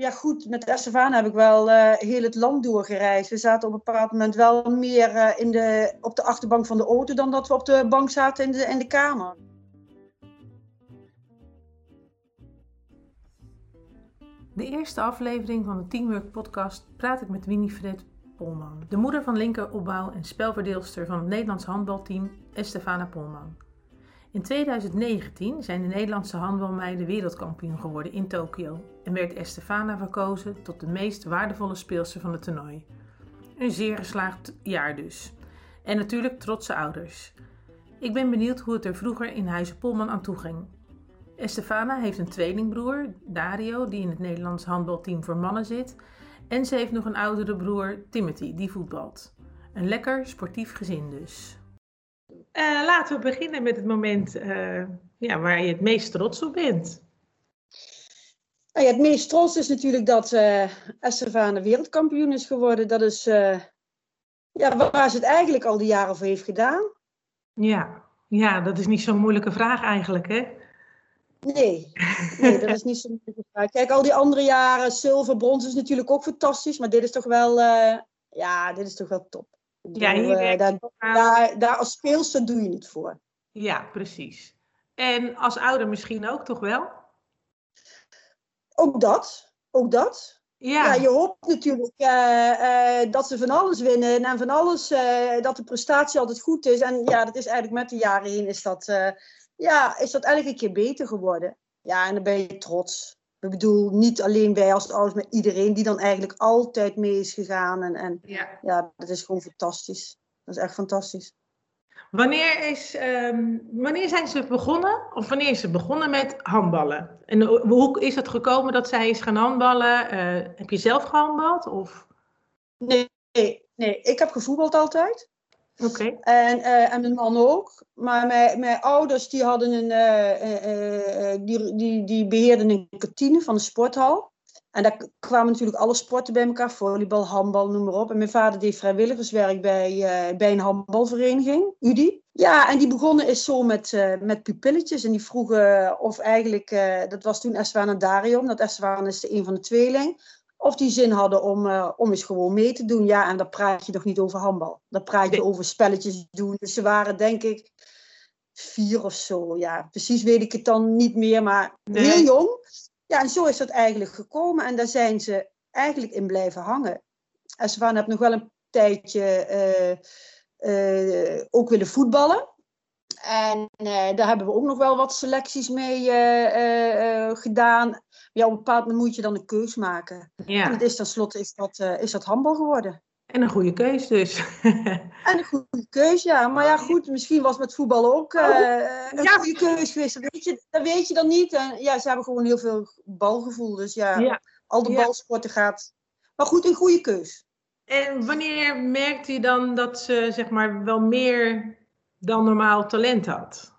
ja, goed, met Estefan heb ik wel uh, heel het land doorgereisd. We zaten op een bepaald moment wel meer uh, in de, op de achterbank van de auto dan dat we op de bank zaten in de, in de kamer. De eerste aflevering van de Teamwork Podcast praat ik met Winifred Polman, de moeder van linkeropbouw en spelverdeelster van het Nederlands handbalteam Estefana Polman. In 2019 zijn de Nederlandse handbalmeiden wereldkampioen geworden in Tokio en werd Estefana verkozen tot de meest waardevolle speelster van het toernooi. Een zeer geslaagd jaar dus. En natuurlijk trotse ouders. Ik ben benieuwd hoe het er vroeger in Huizen Polman aan toe ging. Estefana heeft een tweelingbroer, Dario, die in het Nederlands handbalteam voor mannen zit. En ze heeft nog een oudere broer, Timothy, die voetbalt. Een lekker sportief gezin dus. Uh, laten we beginnen met het moment uh, ja, waar je het meest trots op bent. Nou ja, het meest trots is natuurlijk dat uh, Estefane wereldkampioen is geworden. Dat is ja, waar ze het eigenlijk al die jaren voor heeft gedaan. Ja, ja dat is niet zo'n moeilijke vraag eigenlijk, hè? Nee, nee, dat is niet zo'n moeilijke vraag. Kijk, al die andere jaren, zilver, brons is natuurlijk ook fantastisch. Maar dit is toch wel, ja, dit is toch wel top. Ja, hier uh, daar, daar, daar, als speelster doe je het voor. Ja, precies. En als ouder misschien ook toch wel? Ook dat. Ook dat. Ja. ja je hoopt natuurlijk uh, uh, dat ze van alles winnen en van alles, dat de prestatie altijd goed is. En ja, dat is eigenlijk met de jaren heen is dat, ja, is dat elke keer beter geworden. Ja, en dan ben je trots. Ik bedoel, niet alleen wij als ouders, maar iedereen die dan eigenlijk altijd mee is gegaan. En, en ja. ja, dat is gewoon fantastisch. Dat is echt fantastisch. Wanneer, is, um, wanneer zijn ze begonnen? Of wanneer is ze begonnen met handballen? En hoe is het gekomen dat zij is gaan handballen? Uh, heb je zelf gehandbald? Of? Nee, nee, nee, ik heb gevoetbald altijd. Oké. En, uh, en mijn man ook. Maar mijn, mijn ouders die hadden een, uh, uh, die, die, die beheerden een kantine van de sporthal. En daar kwamen natuurlijk alle sporten bij elkaar. Volleybal, handbal, noem maar op. En mijn vader deed vrijwilligerswerk bij, bij een handbalvereniging, UDI. Ja, en die begonnen is zo met, met pupilletjes. En die vroegen of eigenlijk, dat was toen Estwan en Dario, dat Estwan is de een van de tweeling of die zin hadden om, uh, om eens gewoon mee te doen. Ja, en dan praat je nog niet over handbal. Dan praat je over spelletjes doen. Dus ze waren denk ik vier of zo. Ja, precies weet ik het dan niet meer, maar heel jong. Ja, en zo is dat eigenlijk gekomen. En daar zijn ze eigenlijk in blijven hangen. En ze hebben nog wel een tijdje uh, uh, ook willen voetballen. En daar hebben we ook nog wel wat selecties mee gedaan ja, op een bepaald moment moet je dan een keus maken. Ja. En het is tenslotte is dat, uh, is dat handbal geworden. En een goede keus dus. en een goede keus, ja. Maar ja, goed, misschien was met voetbal ook uh, een ja. goede keus geweest. Dat weet, je, dat weet je dan niet. En ja, ze hebben gewoon heel veel balgevoel. Dus ja, ja. al de balsporten gaat. Maar goed, een goede keus. En wanneer merkte je dan dat ze zeg maar wel meer dan normaal talent had?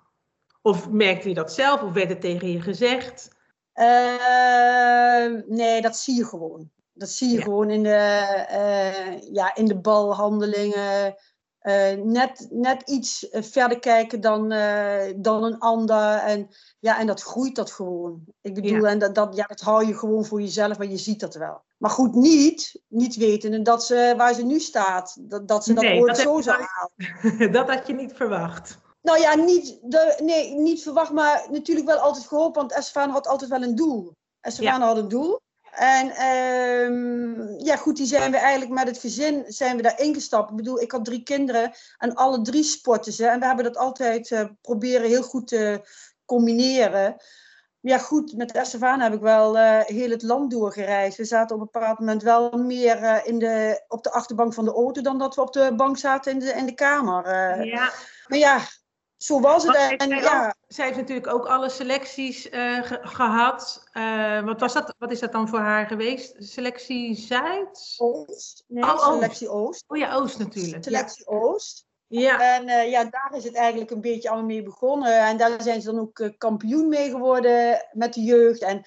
Of merkte je dat zelf? Of werd het tegen je gezegd? Uh, nee, dat zie je gewoon. Dat zie je gewoon in de, uh, ja, in de balhandelingen. Uh, net, net iets verder kijken dan, dan een ander. En, ja, en dat groeit dat gewoon. Ik bedoel, en dat, dat, ja, dat hou je gewoon voor jezelf, maar je ziet dat wel. Maar goed, niet, niet weten dat ze, waar ze nu staat, dat, dat ze dat nee, ooit dat zo zou halen. dat had je niet verwacht. Nou ja, niet, de, nee, niet verwacht, maar natuurlijk wel altijd gehoopt, want Estefan had altijd wel een doel. Estefan ja. had een doel. En um, ja, goed, die zijn we eigenlijk met het gezin zijn we daar ingestapt. Ik bedoel, ik had drie kinderen en alle drie sporten ze. En we hebben dat altijd uh, proberen heel goed te combineren. Ja, goed, met Estefan heb ik wel uh, heel het land doorgereisd. We zaten op een bepaald moment wel meer uh, in de, op de achterbank van de auto dan dat we op de bank zaten in de, in de kamer. ja. Maar ja, zo was het. En, ja. zij heeft natuurlijk ook alle selecties uh, gehad. Uh, wat, was dat, wat is dat dan voor haar geweest? Selectie Zuid? Oost. Nee, oh, selectie Oost. Oh ja, Oost natuurlijk. Selectie ja. Oost. Ja. En uh, ja, daar is het eigenlijk een beetje allemaal mee begonnen. En daar zijn ze dan ook kampioen mee geworden met de jeugd. En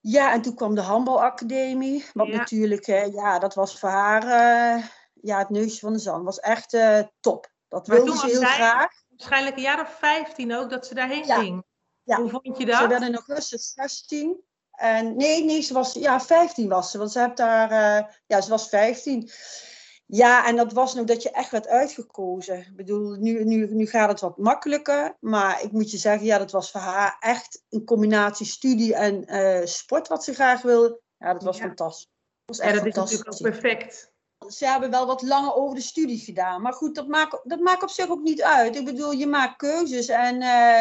ja, en toen kwam de handbalacademie. Wat ja. natuurlijk, ja, dat was voor haar ja, het neusje van de zand. was echt top. Dat wilde ze heel graag waarschijnlijk een jaar of 15 ook dat ze daarheen ging. Ja. Hoe vond je dat? Ze werden in augustus 16. En nee, nee, ze was, ja, 15 was ze, want ze heeft daar, eh, ja, ze was 15. Ja, en dat was nog dat je echt werd uitgekozen. Ik bedoel, nu, nu, nu gaat het wat makkelijker, maar ik moet je zeggen, ja, dat was voor haar echt een combinatie studie en eh, sport wat ze graag wil. Ja, dat was Ja. fantastisch. Dat was Ja, echt dat is natuurlijk ook perfect. Ze hebben wel wat langer over de studie gedaan. Maar goed, dat maakt, dat maakt op zich ook niet uit. Ik bedoel, je maakt keuzes. En, eh,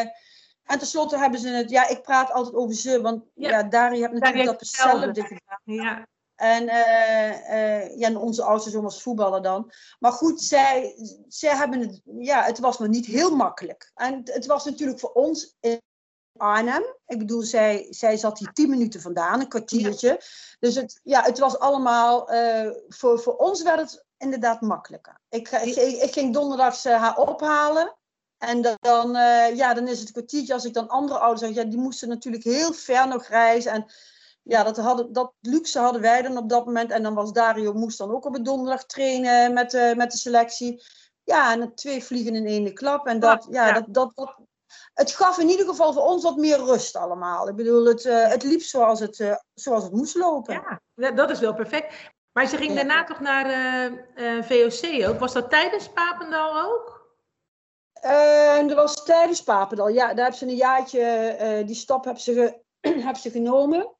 en tenslotte hebben ze het... Ja, ik praat altijd over ze. Want Ja. ja, Dari heeft natuurlijk dat hetzelfde. gedaan. Ja, En eh, eh, ja, en onze oudste zoon was voetballer dan. Maar goed, zij, zij hebben het... Ja, het was maar niet heel makkelijk. En het, was natuurlijk voor ons Arnhem. Ik bedoel, zij, zij zat hier tien minuten vandaan, een kwartiertje. Dus het, ja, het was allemaal... eh, voor, voor ons werd het inderdaad makkelijker. Ik, ik, ik ging donderdags eh, haar ophalen. En dan, eh, ja, dan is het een kwartiertje. Als ik dan andere ouders zeg, ja, die moesten natuurlijk heel ver nog reizen. En ja, dat, hadden, dat luxe hadden wij dan op dat moment. En dan was Dario moest dan ook op een donderdag trainen met, de met de selectie. Ja, en twee vliegen in één klap. En dat, ja, Ja. Dat, dat, dat, het gaf in ieder geval voor ons wat meer rust allemaal. Ik bedoel, het, eh, het liep zoals het, eh, zoals het moest lopen. ja, dat- is wel perfect. Maar ze ging Ja. daarna toch naar eh, VOC ook. Was dat tijdens Papendal ook? Dat was tijdens Papendal. Ja, daar hebben ze een jaartje, die stap hebben ze, ge- ze genomen.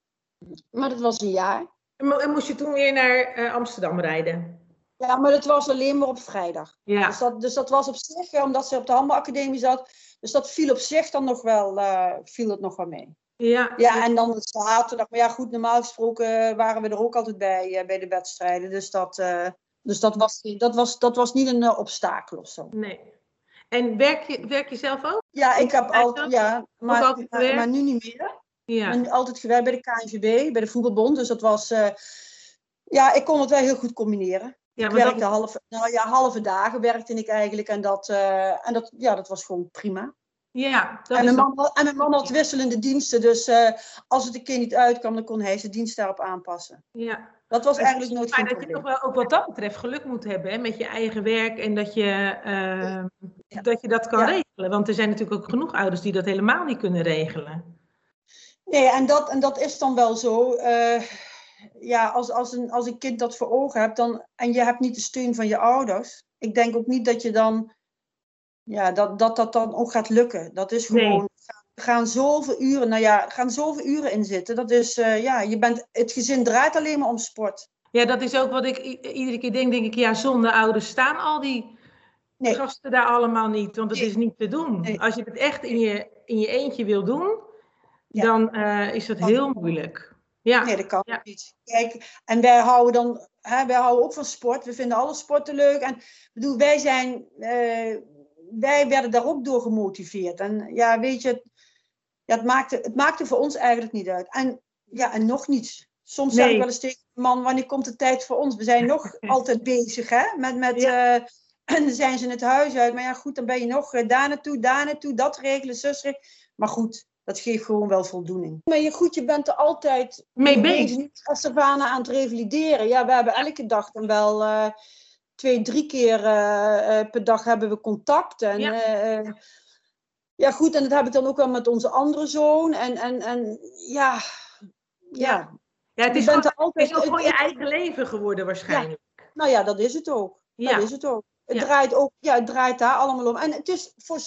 Maar dat was een jaar. En mo- en moest je toen weer naar Amsterdam rijden? Ja, maar dat was alleen maar op vrijdag. Ja, Dus, dat, dus dat was op zich, omdat ze op de handbalacademie zat. Dus dat viel op zich dan nog wel, eh, viel het nog wel mee. ja, Ja, en dan het zaterdag. Maar ja, goed, normaal gesproken waren we er ook altijd bij, eh, bij de wedstrijden. Dus dat, eh, dus dat, was, dat, was, dat was niet een eh, obstakel of zo. nee. En werk je, werk je zelf ook? Ja, ik heb altijd, ja, maar, altijd maar, gewerkt? maar nu niet meer. Ja, Ik ben altijd gewerkt bij de KNVB, bij de voetbalbond. Dus dat was, eh, ja, ik kon het wel heel goed combineren. Ja Ik maar werkte dat, halve, nou ja, halve dagen werkte ik eigenlijk. En dat, eh, en dat, ja, dat was gewoon prima. ja, dat En mijn, man, had- en mijn man had wisselende diensten. Dus eh, als het een keer niet uitkwam, dan kon hij zijn dienst daarop aanpassen. ja. Dat was Maar eigenlijk nooit Maar dat je toch wel ook wat dat betreft geluk moet hebben hè, met je eigen werk en dat je, eh, Ja. dat, je dat kan Ja. regelen. Want er zijn natuurlijk ook genoeg ouders die dat helemaal niet kunnen regelen. Nee, en dat, en dat is dan wel zo. Ja, als, als, een, als een kind dat voor ogen hebt dan, en je hebt niet de steun van je ouders. Ik denk ook niet dat je dan, ja, dat dat, dat dan ook gaat lukken. Dat is Nee. gewoon, er gaan zoveel uren, nou ja, er gaan zoveel uren in zitten. Dat is, eh, ja, je bent, het gezin draait alleen maar om sport. Ja, dat is ook wat ik iedere keer denk. Denk ik, ja, zonder ouders staan al die Nee. gasten daar allemaal niet. Want het Nee. is niet te doen. Als je het echt in je, in je eentje wil doen, Ja. dan eh, is dat heel moeilijk. Ja, Nee, dat kan Ja. niet. Kijk, en wij houden dan, hè, wij houden ook van sport. We vinden alle sporten leuk. En bedoel, wij zijn, eh, wij werden daar ook door gemotiveerd. En ja, weet je, ja, het, maakte, het maakte voor ons eigenlijk niet uit. En ja, en nog niet. Soms zeg Nee. ik wel eens tegen man, wanneer komt de tijd voor ons? We zijn nog altijd bezig, hè? Met, met, Ja. eh, en dan zijn ze het huis uit. Maar ja, goed, dan ben je nog eh, daar naartoe, daar naartoe, dat regelen, zus regelen. Maar goed, dat geeft gewoon wel voldoening. Maar je, goed, je bent er altijd mee bezig. als Savannah aan het revalideren. Ja, we hebben elke dag dan wel eh, twee, drie keer eh, eh, per dag hebben we contact. En, Ja. ja. ja, goed, en dat heb ik dan ook wel met onze andere zoon. En, en, en ja, ja. Ja, het je is, bent er altijd. het is ook gewoon het- je eigen leven geworden waarschijnlijk. nou ja, dat is het ook. Ja, Dat is het ook. Het, Ja. draait ook ja, het draait daar allemaal om. En het is voor,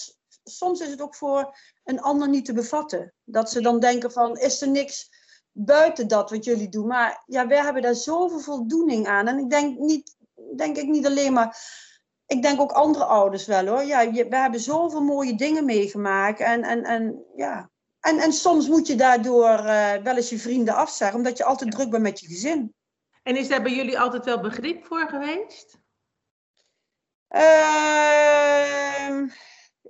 soms is het ook voor een ander niet te bevatten. Dat ze dan denken van, is er niks buiten dat wat jullie doen? Maar ja, wij hebben daar zoveel voldoening aan. En ik denk niet, denk ik niet alleen maar... Ik denk ook andere ouders wel hoor. Ja, je, we hebben zoveel mooie dingen meegemaakt. En, en, en, ja. en, en soms moet je daardoor eh, wel eens je vrienden afzeggen. Omdat je altijd druk bent met je gezin. En is daar bij jullie altijd wel begrip voor geweest? Ehm,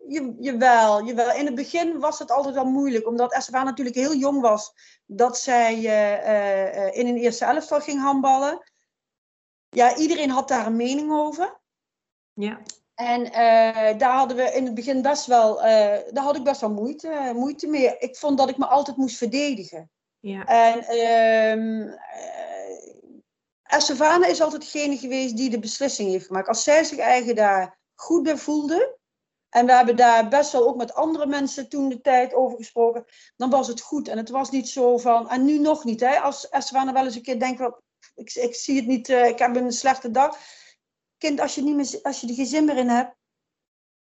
je, jawel, jawel. In het begin was het altijd wel moeilijk, omdat Estefan natuurlijk heel jong was, dat zij eh, eh, eh, in een eerste elftal ging handballen. Ja, iedereen had daar een mening over. Ja. En daar hadden we in het begin best wel, daar had ik best wel moeite, moeite mee. Ik vond dat ik me altijd moest verdedigen. Ja. En ehm eh, Savannah is altijd degene geweest die de beslissing heeft gemaakt. Als zij zich eigen daar goed bij voelde, En we hebben daar best wel ook met andere mensen toen de tijd over gesproken. Dan was het goed. En het was niet zo van. En nu nog niet. Hè? Als Estefana wel eens een keer denkt: ik, ik zie het niet, uh, ik heb een slechte dag. Kind, als je, niet meer, als je er geen zin meer in hebt,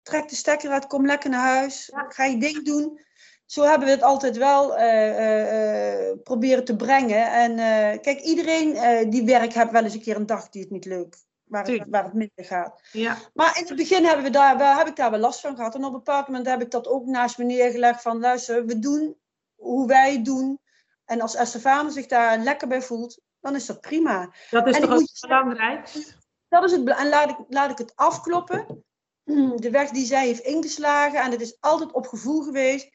trek de stekker uit, kom lekker naar huis. Ga je ding doen. Zo hebben we het altijd wel uh, uh, proberen te brengen. En kijk, iedereen die werkt, heeft wel eens een keer een dag die het niet leuk waar het, waar het minder gaat. Ja. Maar in het begin hebben we daar, heb ik daar wel last van gehad. En op een bepaald moment heb ik dat ook naast me neergelegd van luister, we doen hoe wij doen. En als Estefane zich daar lekker bij voelt, dan is dat prima. Dat is en toch het belangrijkste? Dat is het, en laat ik, laat ik het afkloppen. De weg die zij heeft ingeslagen, en het is altijd op gevoel geweest,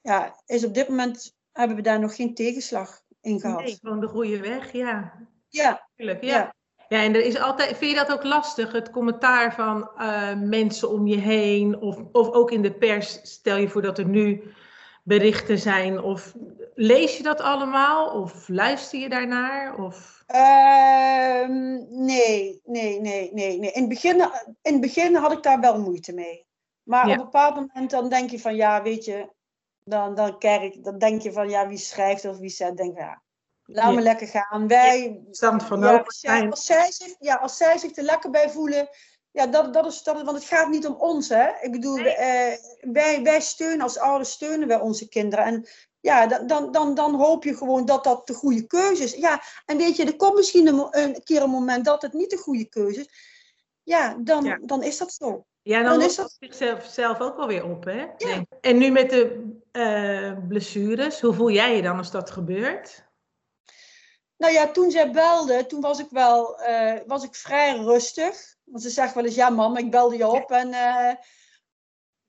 ja, is op dit moment hebben we daar nog geen tegenslag in gehad. Nee, gewoon de goede weg, ja. Ja. Tuurlijk, ja. ja. Ja, en er is altijd, vind je dat ook lastig, het commentaar van uh, mensen om je heen, of, of ook in de pers, stel je voor dat er nu berichten zijn, of lees je dat allemaal, of luister je daarnaar? Of... Uh, nee, nee, nee, nee, nee. In het, begin, in het begin had ik daar wel moeite mee. Maar ja. op een bepaald moment dan denk je van, ja, weet je, dan, dan, kijk, dan denk je van, ja, wie schrijft of wie zegt, denk ja, Laat me lekker gaan. Wij, stand van ja, als, zij, als, zij zich, ja, als zij zich er lekker bij voelen, ja, dat, dat is, dat, want het gaat niet om ons. Hè? Ik bedoel, nee. uh, wij, wij steunen als ouders steunen wij onze kinderen. En ja, dan, dan, dan hoop je gewoon dat dat de goede keuze is. Ja, en weet je, er komt misschien een, een keer een moment dat het niet de goede keuze is. Ja, dan, ja. dan is dat zo. Ja, dan, dan is dat zichzelf zelf ook wel weer op, hè? Ja. En nu met de uh, blessures, hoe voel jij je dan als dat gebeurt? Nou ja, toen zij belde, toen was ik wel uh, was ik vrij rustig. Want ze zegt wel eens, ja mam, ik belde je op. En uh,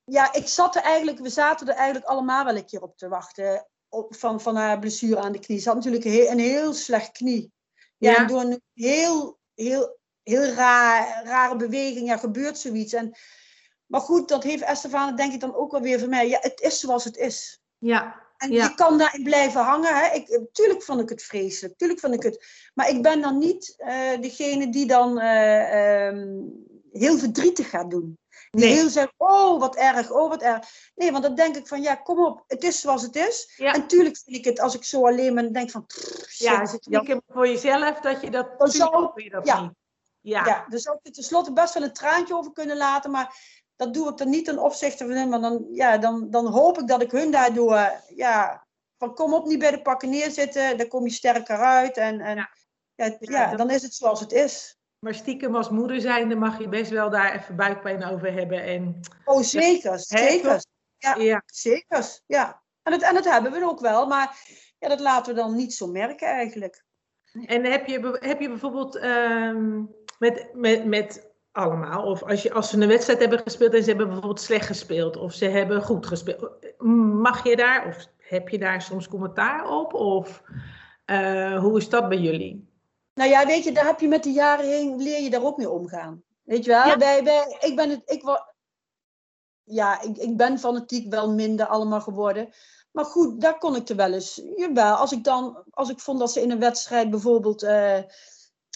ja, ik zat er eigenlijk, we zaten er eigenlijk allemaal wel een keer op te wachten. Op, van, van haar blessure aan de knie. Ze had natuurlijk een heel, een heel slecht knie. Ja, ja. En door een heel, heel, heel raar, rare beweging ja, gebeurt zoiets. En, maar goed, dat heeft Estefane denk ik dan ook wel weer voor mij. Ja, het is zoals het is. Ja, en ja. je kan daarin blijven hangen. Hè. Ik, tuurlijk vond ik het vreselijk. Tuurlijk vond ik het. Maar ik ben dan niet uh, degene die dan uh, um, heel verdrietig gaat doen. Die nee. heel zegt, oh wat erg, oh wat erg. Nee, want dan denk ik van, ja, kom op, het is zoals het is. Ja. En tuurlijk vind ik het, als ik zo alleen ben, denk van, pff, shit, ja, het ja. voor jezelf dat je dat, dan zou, je dat ja. niet. Ja. ja, dus zou ik er tenslotte best wel een traantje over kunnen laten, maar dat doe ik dan niet ten opzichte van hun, maar dan, ja, dan, dan hoop ik dat ik hun daardoor, ja, van kom op, niet bij de pakken neerzitten, dan kom je sterker uit. En, en ja. Ja, ja, dan is het zoals het is. Maar stiekem als moeder zijnde mag je best wel daar even buikpijn over hebben. En, oh, zeker, zeker. Ja, ja, zeker. Ja. En, het, en dat hebben we ook wel, maar ja, dat laten we dan niet zo merken eigenlijk. En heb je, heb je bijvoorbeeld um, met, met, met allemaal, of als, je, als ze een wedstrijd hebben gespeeld en ze hebben bijvoorbeeld slecht gespeeld, of ze hebben goed gespeeld, mag je daar, of heb je daar soms commentaar op? Of uh, hoe is dat bij jullie? Nou ja, weet je, daar heb je met de jaren heen, leer je daar ook mee omgaan. Weet je wel? Ja. Wij, ik ben het, ik, ja, ik, ik ben fanatiek wel minder allemaal geworden. Maar goed, daar kon ik er wel eens. Jawel, als ik dan, als ik vond dat ze in een wedstrijd bijvoorbeeld. Uh,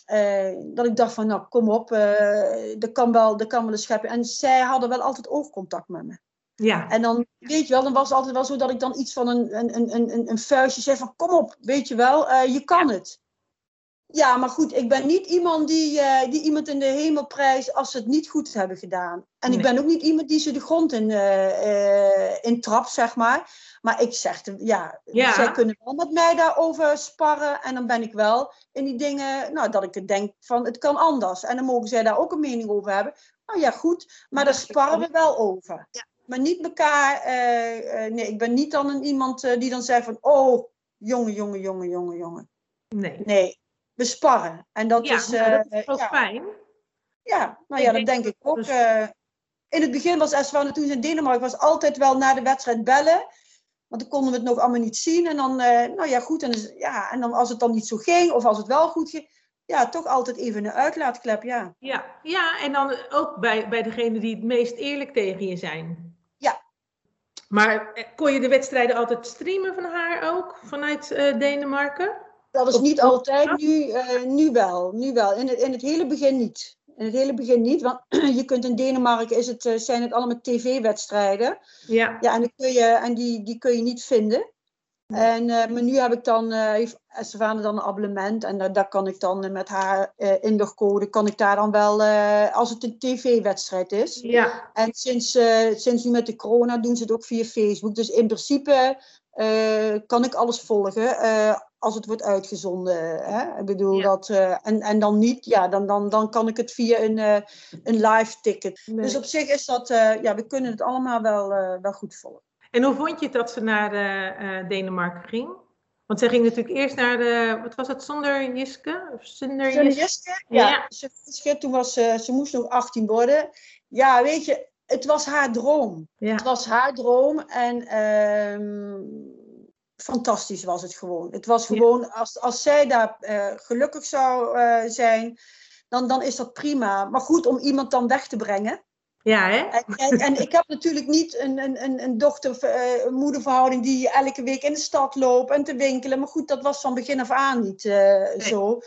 uh, dat ik dacht van, nou kom op, uh, dat kan wel, dat kan wel een scheppen. En zij hadden wel altijd oogcontact met me. Ja. En dan, weet je wel, dan was het altijd wel zo dat ik dan iets van een, een, een, een, een vuistje zei van, kom op, weet je wel, uh, je kan het. Ja, maar goed, ik ben niet iemand die, uh, die iemand in de hemel prijst als ze het niet goed hebben gedaan. En nee. ik ben ook niet iemand die ze de grond in, uh, in trapt, zeg maar. Maar ik zeg, ja, ja, zij kunnen wel met mij daarover sparren. En dan ben ik wel in die dingen, nou, dat ik het denk van, het kan anders. En dan mogen zij daar ook een mening over hebben. Nou ja, goed, maar daar sparren we wel over. Ja maar niet elkaar. Nee, ik ben niet dan een iemand die dan zegt van, oh, jongen, jongen, jongen, jongen, jongen. Nee. Nee, we sparren. En dat ja, is. Nou, dat is wel ja. fijn. Ja, nou ja, dat denk ik ook. Dus... in het begin was Eswane toen ze in Denemarken was altijd wel na de wedstrijd bellen. Want dan konden we het nog allemaal niet zien. En dan, nou ja, goed. En, dus, ja, en dan als het dan niet zo ging, of als het wel goed ging ja, toch altijd even een uitlaatklep, ja. Ja, ja en dan ook bij, bij degene die het meest eerlijk tegen je zijn. Ja. Maar kon je de wedstrijden altijd streamen van haar ook, vanuit uh, Denemarken? Dat is niet altijd, nu, uh, nu wel. Nu wel. In het, in het hele begin niet. In het hele begin niet, want je kunt in Denemarken is het, zijn het allemaal tv-wedstrijden. Ja. Ja, en, die kun je, en die, die kun je niet vinden. En, uh, maar nu heb ik dan, uh, heeft Estefane dan een abonnement en uh, daar kan ik dan met haar inlogcode, kan ik daar dan wel, als het een tv-wedstrijd is. Ja. En sinds, sinds nu met de corona doen ze het ook via Facebook. Dus in principe kan ik alles volgen als het wordt uitgezonden. Hè? Ik bedoel Ja. dat, en, en dan niet, ja, dan, dan, dan kan ik het via een, een live ticket. Nee. Dus op zich is dat, ja, we kunnen het allemaal wel, wel goed volgen. En hoe vond je het dat ze naar eh, eh, Denemarken ging? Want zij ging natuurlijk eerst naar de, wat was het, zonder Jiske? Of zonder Jiske? Jiske? Ja, Ja. Ze, ze- toen was ze, ze moest nog 18 worden. Ja, weet je, het was haar droom. Ja. Het was haar droom en ehm, fantastisch was het gewoon. Het was Ja. gewoon, als, als zij daar eh, gelukkig zou eh, zijn, dan, dan is dat prima. Maar goed, om iemand dan weg te brengen. Ja, hè? En, en, en ik heb natuurlijk niet een, een, een, dochter-moederverhouding die elke week in de stad loopt en te winkelen. Maar goed, dat was van begin af aan niet eh, zo.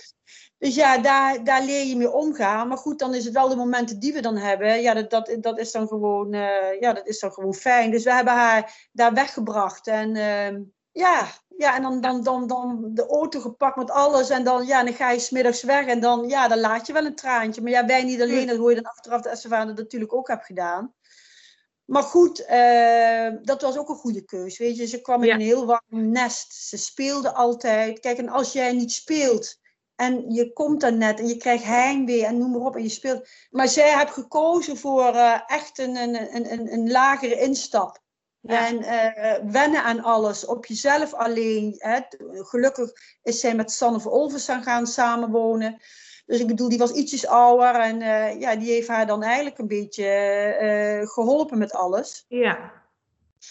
Dus ja, daar, daar leer je mee omgaan. Maar goed, dan is het wel de momenten die we dan hebben. Ja, dat, dat, dat, is, dan gewoon, eh, ja, dat is dan gewoon fijn. Dus we hebben haar daar weggebracht. En ehm, ja, ja, en dan, dan, dan, dan de auto gepakt met alles. En dan, ja, dan ga je smiddags weg. En dan, ja, dan laat je wel een traantje. Maar ja, wij niet alleen. Dat hoor je dan achteraf de dat natuurlijk ook heb gedaan. Maar goed, eh, dat was ook een goede keus. Weet je, ze kwam in Ja. een heel warm nest. Ze speelde altijd. Kijk, en als jij niet speelt en je komt dan net en je krijgt heimwee en noem maar op en je speelt. Maar zij heeft gekozen voor eh, echt een, een, een, een, een lagere instap. Ja. En eh, wennen aan alles, op jezelf alleen. Hè. Gelukkig is zij met Sanne Verolvers gaan samenwonen. Dus ik bedoel, die was ietsjes ouder en eh, ja, die heeft haar dan eigenlijk een beetje eh, geholpen met alles. Ja.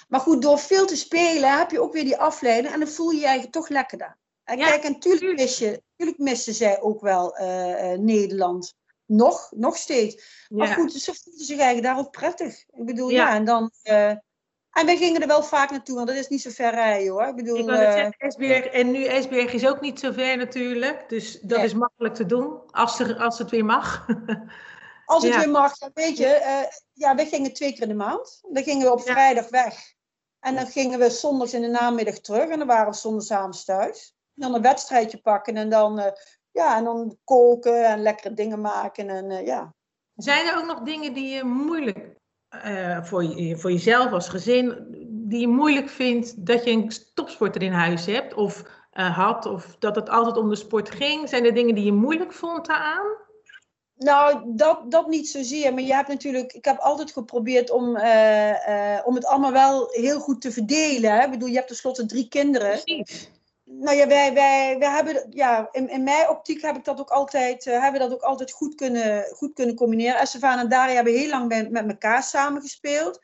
Maar goed, door veel te spelen heb je ook weer die afleiding en dan voel je je eigenlijk toch lekkerder. En Ja, kijk, en tuurlijk. mis je, miste zij ook wel Nederland. Nog, nog steeds. Maar goed, ze voelde zich eigenlijk daar ook prettig. Ik bedoel, Ja. ja, en dan... en wij gingen er wel vaak naartoe, want dat is niet zo ver rijden hoor. Ik bedoel, Ik eh, zeggen, Esbjerg, en nu Esbjerg is ook niet zo ver natuurlijk. Dus dat is makkelijk te doen, als, er, als het weer mag. als het ja. weer mag, dan weet je, eh, ja, we gingen twee keer in de maand. Dan gingen we op Ja. vrijdag weg. En dan gingen we zondags in de namiddag terug. En dan waren we zondagavond thuis. En dan een wedstrijdje pakken en dan, eh, ja, en dan koken en lekkere dingen maken. En, ja. Zijn er ook nog dingen die je moeilijk, eh, voor, je, voor jezelf als gezin, die je moeilijk vindt dat je een topsporter in huis hebt of eh, had, of dat het altijd om de sport ging? Zijn er dingen die je moeilijk vond daaraan? Nou, dat, dat niet zozeer. Maar je hebt natuurlijk, ik heb altijd geprobeerd om, eh, om het allemaal wel heel goed te verdelen. Hè? Ik bedoel, je hebt tenslotte drie kinderen. Precies. Nou ja, wij, wij, wij hebben, ja, in, in mijn optiek heb ik dat ook altijd, eh, hebben we dat ook altijd goed kunnen, goed kunnen combineren. Estefan en Daria hebben heel lang bij- met elkaar samengespeeld.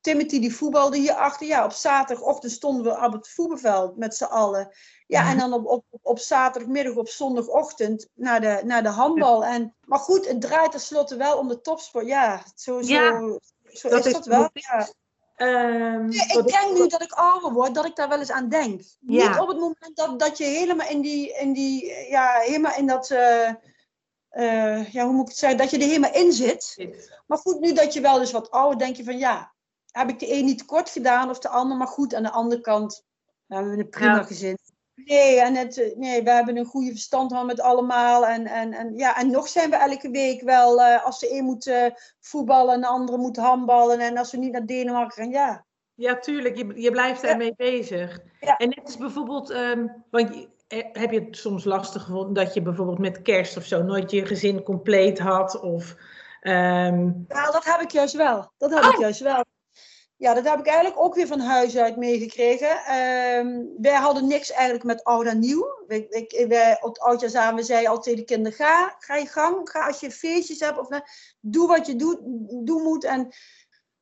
Timothy die voetbalde hierachter. Ja, op zaterdagochtend stonden we op het voetbalveld met z'n allen. Ja, en dan op, op, op zaterdagmiddag, op zondagochtend naar de, naar de handbal. En, maar goed, het draait tenslotte wel om de topsport. Ja, zo, zo, Ja, zo dat is dat wel. Ja. Ehm, ik denk nu dat ik ouder word, dat ik daar wel eens aan denk. Ja. Niet op het moment dat, dat je helemaal in die, in die, ja, helemaal in dat, eh, ja, hoe moet ik het zeggen, dat je er helemaal in zit. Maar goed, nu dat je wel eens wat ouder, denk je van ja, heb ik de een niet kort gedaan of de ander, maar goed, aan de andere kant nou, we hebben een prima Ja. gezin. Nee, en het, nee, we hebben een goede verstand van met allemaal. En, en, en, ja, en nog zijn we elke week wel, eh, als de een moet eh, voetballen en de andere moet handballen. En als we niet naar Denemarken gaan, ja, Ja, tuurlijk. Je, je blijft daarmee bezig. Ja. En net is bijvoorbeeld, ehm, want eh, heb je het soms lastig gevonden dat je bijvoorbeeld met kerst of zo nooit je gezin compleet had? Of, ehm, Nou, dat heb ik juist wel. Dat heb ik juist wel. Ja, dat heb ik eigenlijk ook weer van huis uit meegekregen. Ehm, wij hadden niks eigenlijk met oud en nieuw. Ik, ik, wij, op het oudjaarsavond zeiden al tegen de kinderen, ga, ga je gang. Ga als je feestjes hebt. Of, nou, doe wat je doet, doen moet. En,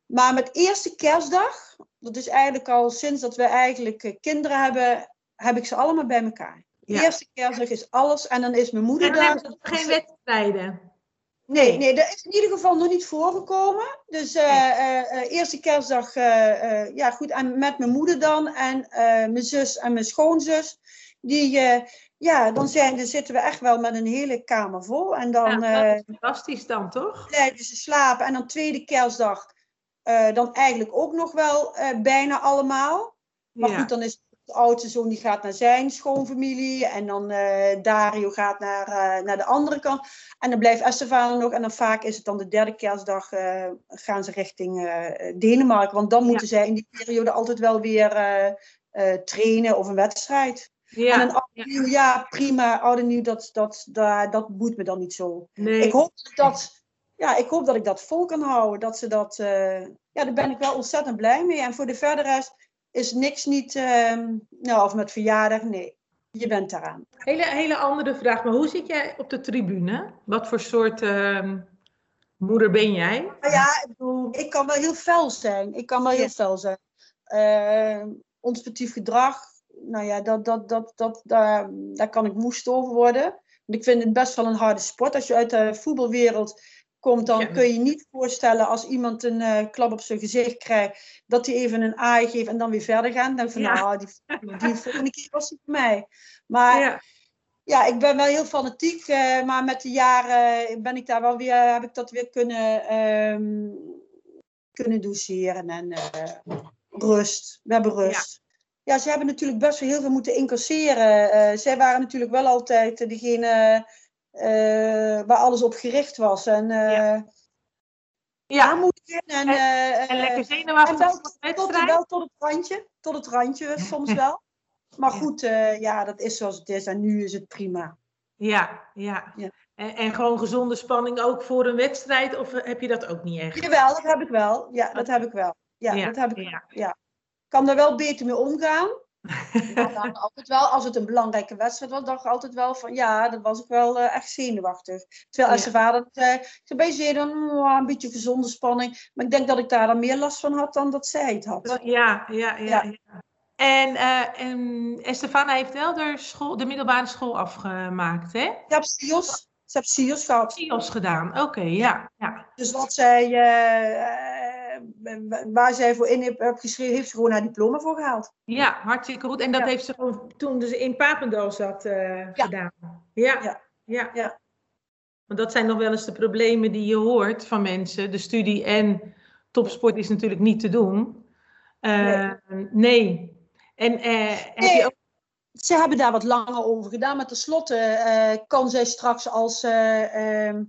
maar met eerste kerstdag, dat is eigenlijk al sinds dat we eigenlijk eh, kinderen hebben, heb ik ze allemaal bij elkaar. Ja. Eerste kerstdag is alles. En dan is mijn moeder en dan daar. geen wedstrijden. Nee, nee, dat is in ieder geval nog niet voorgekomen. Dus eh, eerste kerstdag, ja goed, en met mijn moeder dan. En mijn zus en mijn schoonzus. Die, ja, dan, zijn, dan zitten we echt wel met een hele kamer vol. En dan Ja, fantastisch dan, toch? blijven ze slapen. En dan tweede kerstdag, dan eigenlijk ook nog wel bijna allemaal. Maar Ja. goed, dan is de oudste zoon die gaat naar zijn schoonfamilie. En dan eh, Dario gaat naar, eh, naar de andere kant. En dan blijft Estefan nog. En dan vaak is het dan de derde kerstdag eh, gaan ze richting Denemarken. Want dan moeten zij in die periode altijd wel weer trainen of een wedstrijd. En Ja, een en nieuw, ja, prima. Oud en nieuw, dat, dat, dat, dat boeit me dan niet zo. nee. Ik hoop dat, ja, ik hoop dat ik dat vol kan houden. Dat ze dat, ja, daar ben ik wel ontzettend blij mee. En voor de verdere rest is niks niet, ehm, nou, of met verjaardag, nee. Je bent daaraan. Hele, hele andere vraag, maar hoe zit jij op de tribune? Wat voor soort ehm, moeder ben jij? Maar ja, ik bedoel, ik kan wel heel fel zijn. Ik kan wel heel fel zijn. Ons sportief gedrag, nou ja, dat, dat, dat, dat, daar, daar kan ik moest over worden. Want ik vind het best wel een harde sport. Als je uit de voetbalwereld komt, dan Ja. kun je je niet voorstellen als iemand een eh, klap op zijn gezicht krijgt, dat hij even een aai geeft en dan weer verder gaat. Dan van, Ja. nou, die, die volgende keer was die voor mij. Maar Ja, ja, ik ben wel heel fanatiek, eh, maar met de jaren ben ik daar wel weer, heb ik dat weer kunnen, ehm, kunnen doseren en eh, rust. We hebben rust. Ja. ze hebben natuurlijk best wel heel veel moeten incasseren. Zij waren natuurlijk wel altijd degene waar alles op gericht was. En eh Ja. ja. aanmoedigen en, eh, en lekker en zenuwachtig wel, de tot, wel tot het randje. Tot het randje soms wel. Maar goed, eh, ja, dat is zoals het is. En nu is het prima. Ja, ja. Ja. En, en gewoon gezonde spanning ook voor een wedstrijd? Of heb je dat ook niet echt? Jawel, dat heb ik wel. Ja, dat heb ik wel. Ja, Ja, dat heb ik ja. ja. Ik kan daar wel beter mee omgaan. Dan altijd wel, als het een belangrijke wedstrijd was, dacht ik altijd wel van ja, dan was ik wel eh, echt zenuwachtig. Terwijl als Ja. zijn vader zei, ik zei bij dan "Mm, een beetje gezonde spanning. Maar ik denk dat ik daar dan meer last van had dan dat zij het had. Ja, ja, ja. Ja. ja. En, eh en Estefana heeft wel de, school, de middelbare school afgemaakt, hè? Ik heb SIOS, ze heb SIOS gehad. CIO's gedaan, oké, ja. ja. Dus wat zij, eh, waar zij voor in heeft, geschreven, heeft ze gewoon haar diploma voor gehaald. Ja, hartstikke goed. En dat Ja. heeft ze gewoon toen ze in Papendal zat eh, gedaan. Ja. Ja. Ja. Ja. Want dat zijn nog wel eens de problemen die je hoort van mensen. De studie en topsport is natuurlijk niet te doen. Eh, nee. En eh, heb Nee. je ook... Ze hebben daar wat langer over gedaan, maar tenslotte eh kan zij straks als, eh, ehm,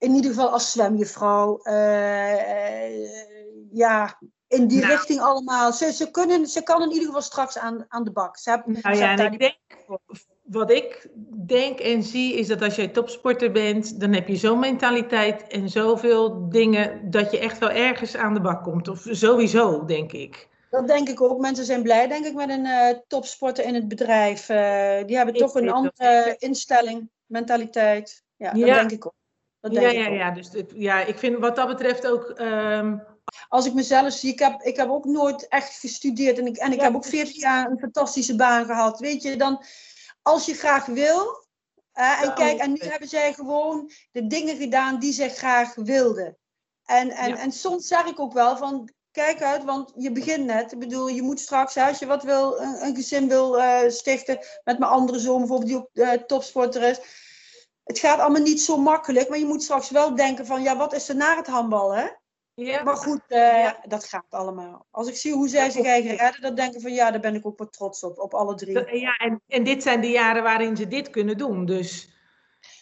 in ieder geval als zwemjuffrouw, eh, eh, ja, in die Nou. richting allemaal. Ze, ze, kunnen, ze kan in ieder geval straks aan, aan de bak. Ze Nou ja, en ik denk, wat ik denk en zie, is dat als jij topsporter bent, dan heb je zo'n mentaliteit en zoveel dingen dat je echt wel ergens aan de bak komt. Of sowieso, denk ik. Dat denk ik ook. Mensen zijn blij, denk ik, met een eh, topsporter in het bedrijf. Die hebben Ik toch een dat andere instelling, mentaliteit. Ja, dat Ja. denk ik ook. Dat Ja, denk ja, ik ook. ja. Dus het- ja, ik vind wat dat betreft ook. ehm, als ik mezelf zie, ik heb, ik heb ook nooit echt gestudeerd en ik, en ik Ja, heb ook 40 jaar een fantastische baan gehad. Weet je, dan als je graag wil. hè, en Ja, kijk, en nu hebben zij gewoon de dingen gedaan die zij graag wilden. En, en, Ja. en soms zeg ik ook wel van. Kijk uit, want je begint net. Ik bedoel, je moet straks, als je wat wil, een, een gezin wil eh, stichten met mijn andere zoon bijvoorbeeld, die ook eh, topsporter is. Het gaat allemaal niet zo makkelijk, maar je moet straks wel denken van, ja, wat is er na het handbal, hè? ja, Maar goed, eh, Ja. dat gaat allemaal. Als ik zie hoe zij zich eigen redden, dan denk ik van ja, daar ben ik ook wat trots op, op alle drie. dat- ja en, en dit zijn de jaren waarin ze dit kunnen doen. Dus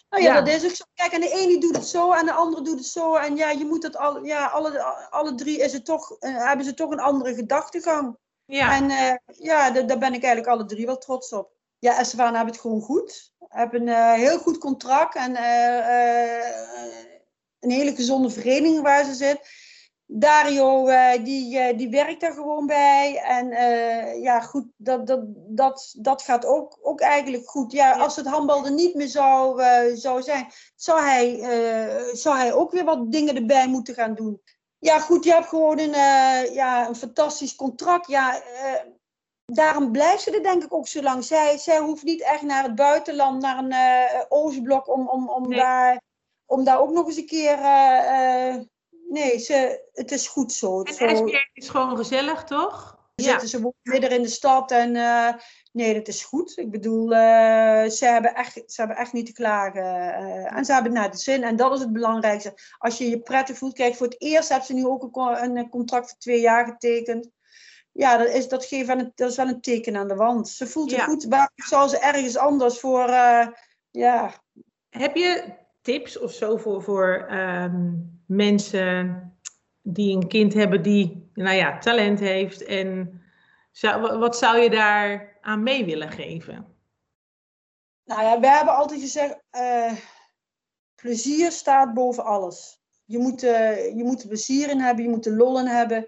Nou ja, ja. dat is ook zo. Kijk, en de ene doet het zo en de andere doet het zo. En ja, je moet het al, ja, alle, alle drie is het toch, eh, hebben ze toch een andere gedachtegang. ja, En eh, ja, da- daar ben ik eigenlijk alle drie wel trots op. Ja, Estefan hebben het gewoon goed. Hebben een eh, heel goed contract en eh, eh, een hele gezonde vereniging waar ze zit. Dario, die, die werkt daar gewoon bij. En ja, goed, dat, dat, dat, dat gaat ook, ook eigenlijk goed. Ja, als het handbal er niet meer zou, zou zijn, zou hij, zou hij ook weer wat dingen erbij moeten gaan doen. Ja, goed, je hebt gewoon een, ja, een fantastisch contract. Ja, daarom blijft ze er denk ik ook zo lang. Zij, zij hoeft niet echt naar het buitenland, naar een eh Oostblok, om, om, om, Nee. daar, om daar ook nog eens een keer... eh, nee, ze, het is goed zo. en zo is gewoon gezellig, toch? zitten ze midden in de stad en nee, dat is goed. Ik bedoel, ze, hebben echt, ze hebben echt niet te klagen. en ze hebben naar de zin en dat is het belangrijkste. Als je je prettig voelt, kijk, voor het eerst hebben ze nu ook een, een contract voor twee jaar getekend. Ja, dat is, dat, geeft wel een, dat is wel een teken aan de wand. Ze voelt zich Ja. goed. Waarom zou ze ergens anders voor, eh, ja, Heb je tips of zo voor, voor ehm, mensen die een kind hebben die, nou ja, talent heeft? En zou, wat zou je daar aan mee willen geven? Nou ja, we hebben altijd gezegd, eh, plezier staat boven alles. Je moet, eh, je moet er plezier in hebben, je moet er lol in hebben.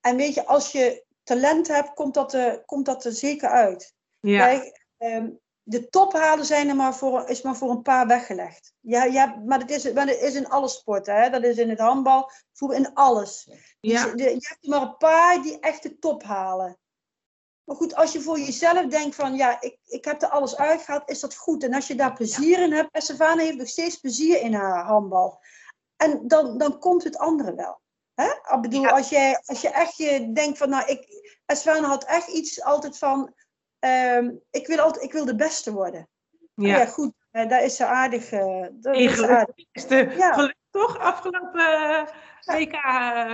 En weet je, als je talent hebt, komt dat er, komt dat er zeker uit. Ja, Kijk, ehm, de tophalen zijn er maar voor, is maar voor een paar weggelegd. Ja, ja, maar dat is, maar dat is in alle sporten. Hè? Dat is in het handbal, voetbal, in alles. ja, Dus, de- je hebt er maar een paar die echt de top halen. Maar goed, als je voor jezelf denkt van ja, ik, ik heb er alles uitgehaald, is dat goed. En als je daar plezier in hebt, en Savannah heeft nog steeds plezier in haar handbal. En dan, dan komt het andere wel. Hè? Ik bedoel, Ja. als, jij, als je echt je denkt van nou, ik, Savannah had echt iets altijd van, ehm, ik, wil altijd, ik wil de beste worden. Ja, ja. goed, eh, daar is ze aardig. eh, dat En is ze aardig. gelukt is de Ja. gelukt, toch? Afgelopen eh, WK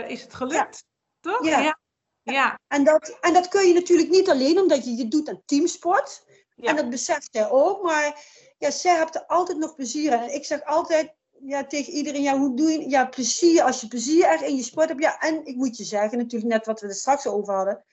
is het gelukt, toch? Ja. ja. ja. En dat, en dat kun je natuurlijk niet alleen omdat je je doet aan teamsport. Ja. En dat beseft zij ook. Maar ja, zij hebt er altijd nog plezier in. En ik zeg altijd ja, tegen iedereen, ja, hoe doe je... Ja, plezier, als je plezier echt in je sport hebt. Ja, en ik moet je zeggen, natuurlijk net wat we er straks over hadden.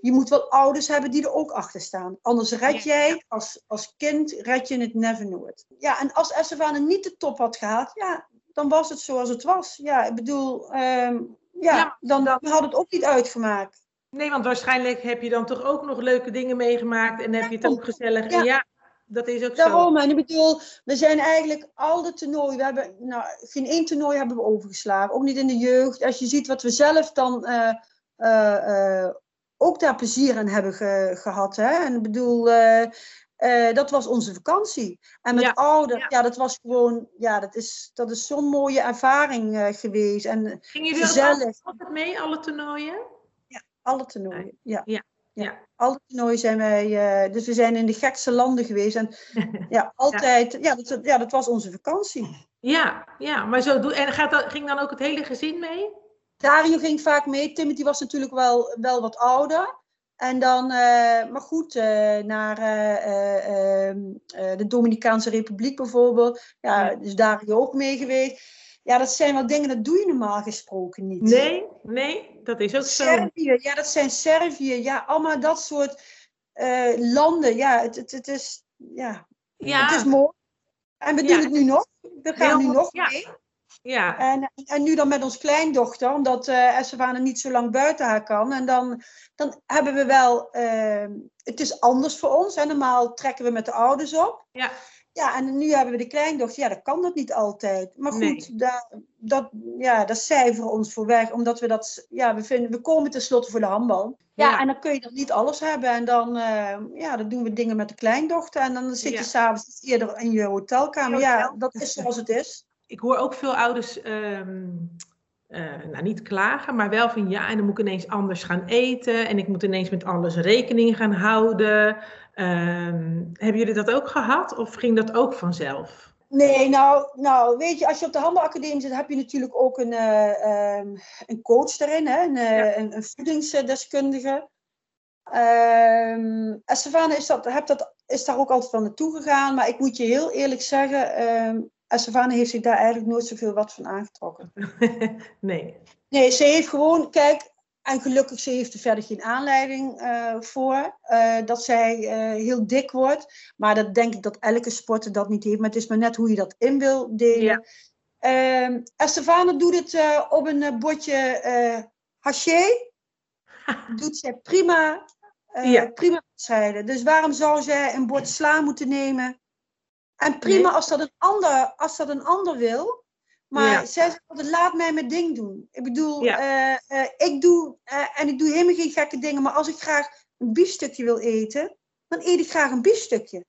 Je moet wel ouders hebben die er ook achter staan. Anders red jij, als, als kind, red je het never nooit. Ja, en als Estefane niet de top had gehaald, ja, dan was het zoals het was. Ja, ik bedoel, ehm, ja, Ja, dan, dan had het ook niet uitgemaakt. Nee, want waarschijnlijk heb je dan toch ook nog leuke dingen meegemaakt en heb je het ook gezellig. En Ja. Ja, dat is ook Daarom, zo. en ik bedoel, we zijn eigenlijk al de toernooien, we hebben, nou, geen één toernooi hebben we overgeslagen, ook niet in de jeugd. Als je ziet wat we zelf dan eh, eh, eh, ook daar plezier aan hebben ge- gehad. Hè? En ik bedoel, dat was onze vakantie. En met Ja, ouders, ja. ja. dat was gewoon, ja, dat is, dat is zo'n mooie ervaring geweest. En Gingen jullie altijd- mee, alle toernooien? alle toernooien, ja. Ja, Ja. Alle toernooien zijn wij, eh, dus we zijn in de gekste landen geweest. En ja, altijd, ja, dat, ja, dat was onze vakantie. Ja, ja, maar zo doe. En gaat dat, ging dan ook het hele gezin mee? Dario ging vaak mee. Timothy was natuurlijk wel, wel wat ouder. En dan, eh, maar goed, eh, naar eh, eh, ehm, eh, de Dominicaanse Republiek bijvoorbeeld. Ja, dus Dario ook mee geweest. Ja, dat zijn wel dingen, dat doe je normaal gesproken niet. Nee, nee, dat is ook zo. Servië, ja, dat zijn Servië. Ja, allemaal dat soort eh, landen. Ja, het, het, het is, ja, Ja, het is mooi. En we Ja. doen het nu nog. We gaan Heel nu nog ja. mee. ja, En, en nu dan met ons kleindochter, omdat eh Estefane niet zo lang buiten haar kan. En dan, dan hebben we wel, eh, het is anders voor ons. Hè. Normaal trekken we met de ouders op. ja, Ja, en nu hebben we de kleindochter. Ja, dat kan dat niet altijd. Maar goed, Nee. daar, dat, ja, dat cijferen ons voor weg. Omdat we dat, ja, we, vinden, we komen tenslotte voor de handbal. Ja, Ja. en dan kun je dan niet alles hebben. En dan, eh, ja, dan doen we dingen met de kleindochter. En dan zit je Ja. s'avonds eerder in je hotelkamer. Ja, dat is zoals het is. ik hoor ook veel ouders, ehm, eh, nou niet klagen, maar wel van ja, en dan moet ik ineens anders gaan eten en ik moet ineens met alles rekening gaan houden. Ehm, hebben jullie dat ook gehad of ging dat ook vanzelf? Nee, nou, nou, weet je, als je op de Handelacademie zit, heb je natuurlijk ook een, eh, ehm, een coach daarin, hè? Een, eh, Ja. een, een voedingsdeskundige. Ehm Estefane is, dat, heb dat, is daar ook altijd wel naartoe gegaan, maar ik moet je heel eerlijk zeggen, ehm Estefane heeft zich daar eigenlijk nooit zoveel wat van aangetrokken. nee. Nee, ze heeft gewoon, kijk, en gelukkig ze heeft er verder geen aanleiding eh, voor eh, dat zij eh, heel dik wordt. Maar dat denk ik dat elke sporter dat niet heeft. Maar het is maar net hoe je dat in wil delen. Ja. Ehm, Estefane doet het op een bordje eh haché. Doet zij prima, Ja. prima wedstrijden. Dus waarom zou zij een bord sla moeten nemen? En prima Nee. als, dat een ander, als dat een ander wil. Maar Ja. zij zegt altijd, laat mij mijn ding doen. Ik bedoel, Ja. eh, eh, ik doe, eh, en ik doe helemaal geen gekke dingen. Maar als ik graag een biefstukje wil eten, dan eet ik graag een biefstukje.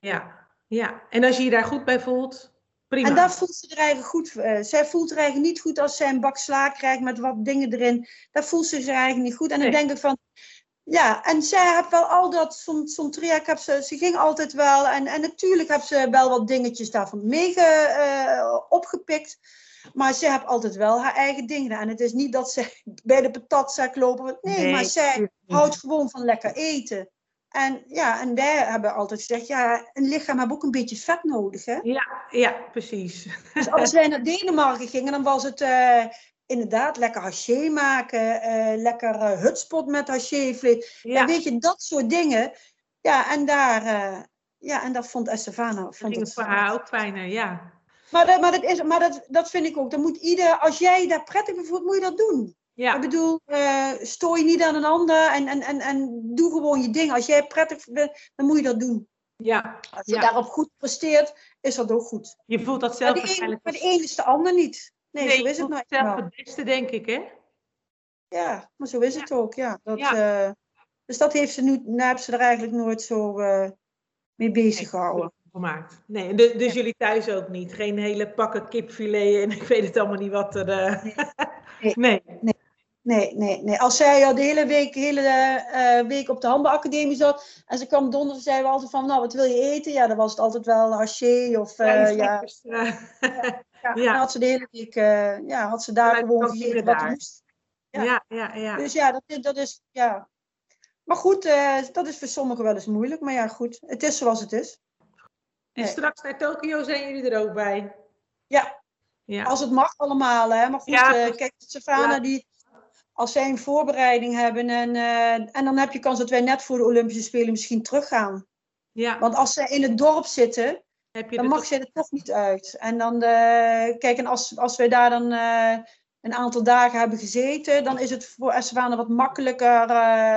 Ja, ja. En als je je daar goed bij voelt, prima. En daar voelt ze er eigenlijk goed. zij voelt er eigenlijk niet goed als zij een bak sla krijgt met wat dingen erin. Daar voelt ze zich eigenlijk niet goed. En dan denk ik van, ja, en zij heeft wel al dat, zo'n traject, heb ze, ze ging altijd wel. En, en natuurlijk heeft ze wel wat dingetjes daarvan mee uh, opgepikt. Maar ze heeft altijd wel haar eigen dingen. En het is niet dat ze bij de patatzak lopen. Nee, nee, maar zij houdt gewoon van lekker eten. En ja, en wij hebben altijd gezegd, ja, een lichaam heeft ook een beetje vet nodig, hè? Ja, ja, precies. Dus als wij naar Denemarken gingen, dan was het uh, inderdaad lekker haché maken, uh, lekker uh, hutspot met hachévlees. Ja. ja. weet je, dat soort dingen. Ja, en daar, ja, en dat vond Estefana. Vond ging het voor haar ook fijner, ja. Maar, dat, maar, dat, is, maar dat, dat vind ik ook. Dan moet ieder, als jij daar prettig bij voelt, moet je dat doen. Ja. Ik bedoel, uh, stoor je niet aan een ander en, en, en, en doe gewoon je ding. Als jij prettig bent, dan moet je dat doen. Ja. Als je daarop goed presteert, is dat ook goed. Je voelt dat zelf maar de een, Maar de een is de ander niet. Nee, nee zo is het nou. zelf het beste, denk ik, hè? Ja, maar zo is het ook, ja. Dat, uh, dus dat heeft ze nu, nou hebben ze er eigenlijk nooit zo uh, mee bezig gehouden. Gemaakt. Nee, dus, dus jullie thuis ook niet? Geen hele pakken kipfilet en ik weet het allemaal niet wat er... nee. nee. nee. Nee, nee, nee. Als zij al de hele week, hele, uh, week op de handbalacademie zat en ze kwam donderdag, zeiden we altijd van, nou, wat wil je eten? Ja, dan was het altijd wel haché of uh, ja. ja. ja. Ja. ja. had ze de hele week, uh, ja, had ze daar gewoon gegeten wat er moest. Ja. ja, ja, ja. Dus ja, dat, dat is, ja. Maar goed, dat is voor sommigen wel eens moeilijk, maar ja, goed. Het is zoals het is. En nee. straks naar Tokio zijn jullie er ook bij? Ja. ja. Als het mag allemaal, hè. Maar goed, ja, kijk, Savannah die als zij een voorbereiding hebben en, uh, en dan heb je kans dat wij net voor de Olympische Spelen misschien teruggaan. Ja. Want als zij in het dorp zitten, dan mag zij er toch niet uit. En dan, uh, kijk, en als, als wij daar dan uh, een aantal dagen hebben gezeten, dan is het voor Eswana wat makkelijker,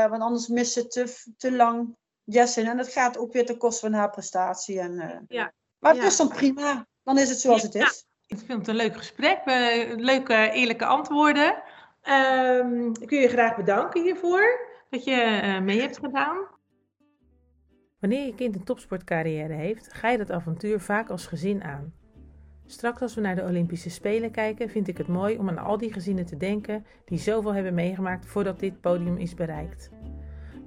want anders mist ze te, te lang Jessin. En dat gaat ook weer ten koste van haar prestatie. En, ja. Maar het ja. is dan prima. Dan is het zoals het is. Ik vind het een leuk gesprek, leuke eerlijke antwoorden. Um, ik wil je graag bedanken hiervoor dat je mee hebt gedaan. Wanneer je kind een topsportcarrière heeft, ga je dat avontuur vaak als gezin aan. Straks als we naar de Olympische Spelen kijken, vind ik het mooi om aan al die gezinnen te denken die zoveel hebben meegemaakt voordat dit podium is bereikt.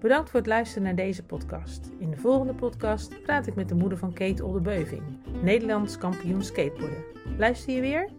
Bedankt voor het luisteren naar deze podcast. In de volgende podcast praat ik met de moeder van Kate Oldebeuving, Nederlands kampioen skateboarden. Luister je weer?